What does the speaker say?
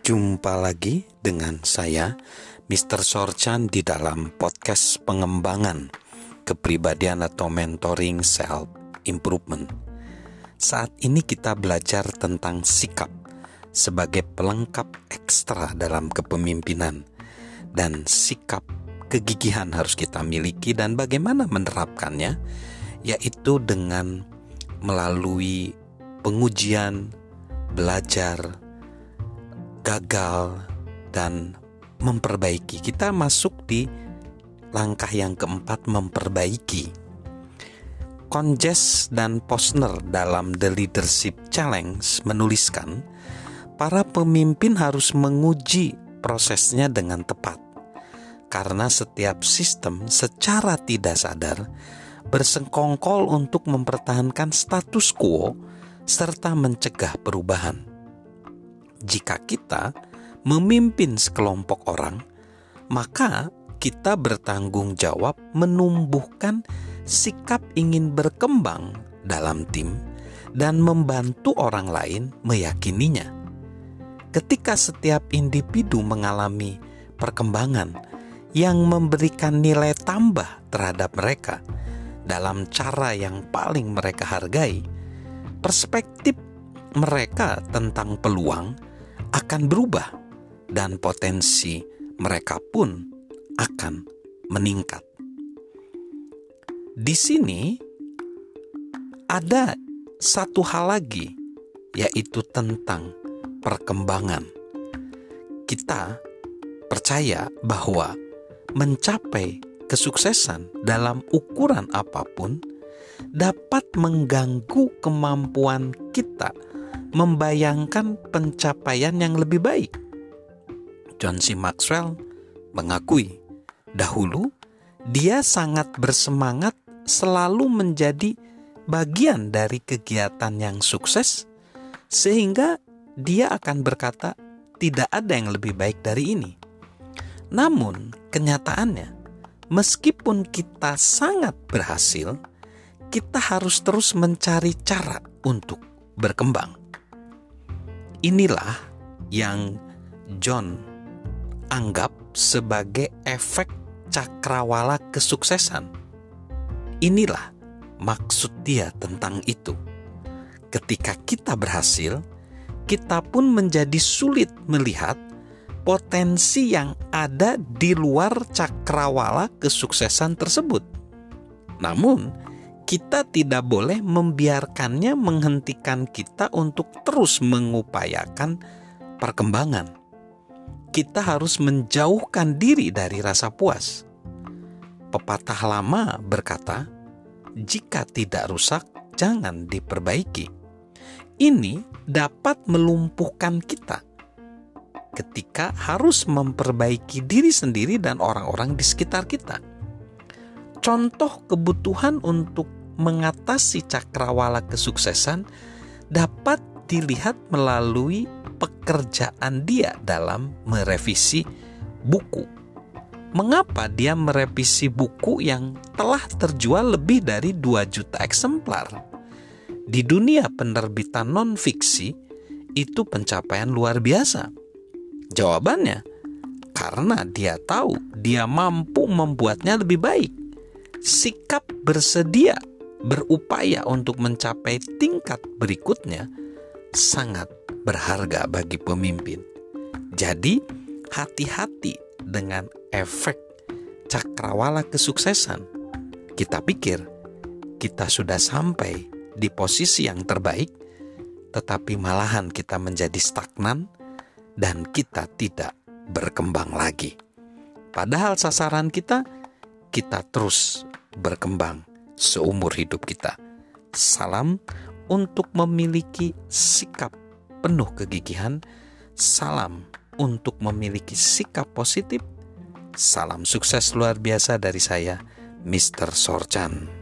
Jumpa lagi dengan saya, Mr. Sorchan di dalam podcast pengembangan kepribadian atau mentoring self improvement. Saat ini kita belajar tentang sikap sebagai pelengkap ekstra dalam kepemimpinan dan sikap kegigihan harus kita miliki dan bagaimana menerapkannya yaitu dengan melalui pengujian, belajar, gagal dan memperbaiki. Kita masuk di langkah yang keempat memperbaiki. Conges dan Posner dalam The Leadership Challenge menuliskan, para pemimpin harus menguji prosesnya dengan tepat. Karena setiap sistem secara tidak sadar bersengkongkol untuk mempertahankan status quo serta mencegah perubahan jika kita memimpin sekelompok orang, maka kita bertanggung jawab menumbuhkan sikap ingin berkembang dalam tim dan membantu orang lain meyakininya. Ketika setiap individu mengalami perkembangan yang memberikan nilai tambah terhadap mereka dalam cara yang paling mereka hargai, perspektif mereka tentang peluang akan berubah dan potensi mereka pun akan meningkat. Di sini ada satu hal lagi, yaitu tentang perkembangan. Kita percaya bahwa mencapai kesuksesan dalam ukuran apa pun dapat mengganggu kemampuan kita membayangkan pencapaian yang lebih baik. John C. Maxwell mengakui dahulu dia sangat bersemangat selalu menjadi bagian dari kegiatan yang sukses, sehingga dia akan berkata, "Tidak ada yang lebih baik dari ini." Namun, kenyataannya, meskipun kita sangat berhasil, kita harus terus mencari cara untuk berkembang. Inilah yang John anggap sebagai efek cakrawala kesuksesan. Inilah maksud dia tentang itu. Ketika kita berhasil, kita pun menjadi sulit melihat potensi yang ada di luar cakrawala kesuksesan tersebut. Namun, kita tidak boleh membiarkannya menghentikan kita untuk terus mengupayakan perkembangan. Kita harus menjauhkan diri dari rasa puas. Pepatah lama berkata, "Jika tidak rusak, jangan diperbaiki." Ini dapat melumpuhkan kita ketika harus memperbaiki diri sendiri dan orang-orang di sekitar kita. Contoh kebutuhan untuk mengatasi cakrawala kesuksesan dapat dilihat melalui pekerjaan dia dalam merevisi buku. Mengapa dia merevisi buku yang telah terjual lebih dari 2 juta eksemplar? Di dunia penerbitan non-fiksi, itu pencapaian luar biasa. Jawabannya, karena dia tahu dia mampu membuatnya lebih baik. Sikap bersedia berupaya untuk mencapai tingkat berikutnya sangat berharga bagi pemimpin. Jadi, hati-hati dengan efek cakrawala kesuksesan. Kita pikir kita sudah sampai di posisi yang terbaik, tetapi malahan kita menjadi stagnan dan kita tidak berkembang lagi. Padahal sasaran kita, kita terus berkembang seumur hidup kita. Salam untuk memiliki sikap penuh kegigihan. Salam untuk memiliki sikap positif. Salam sukses luar biasa dari saya, Mr. Sorchan.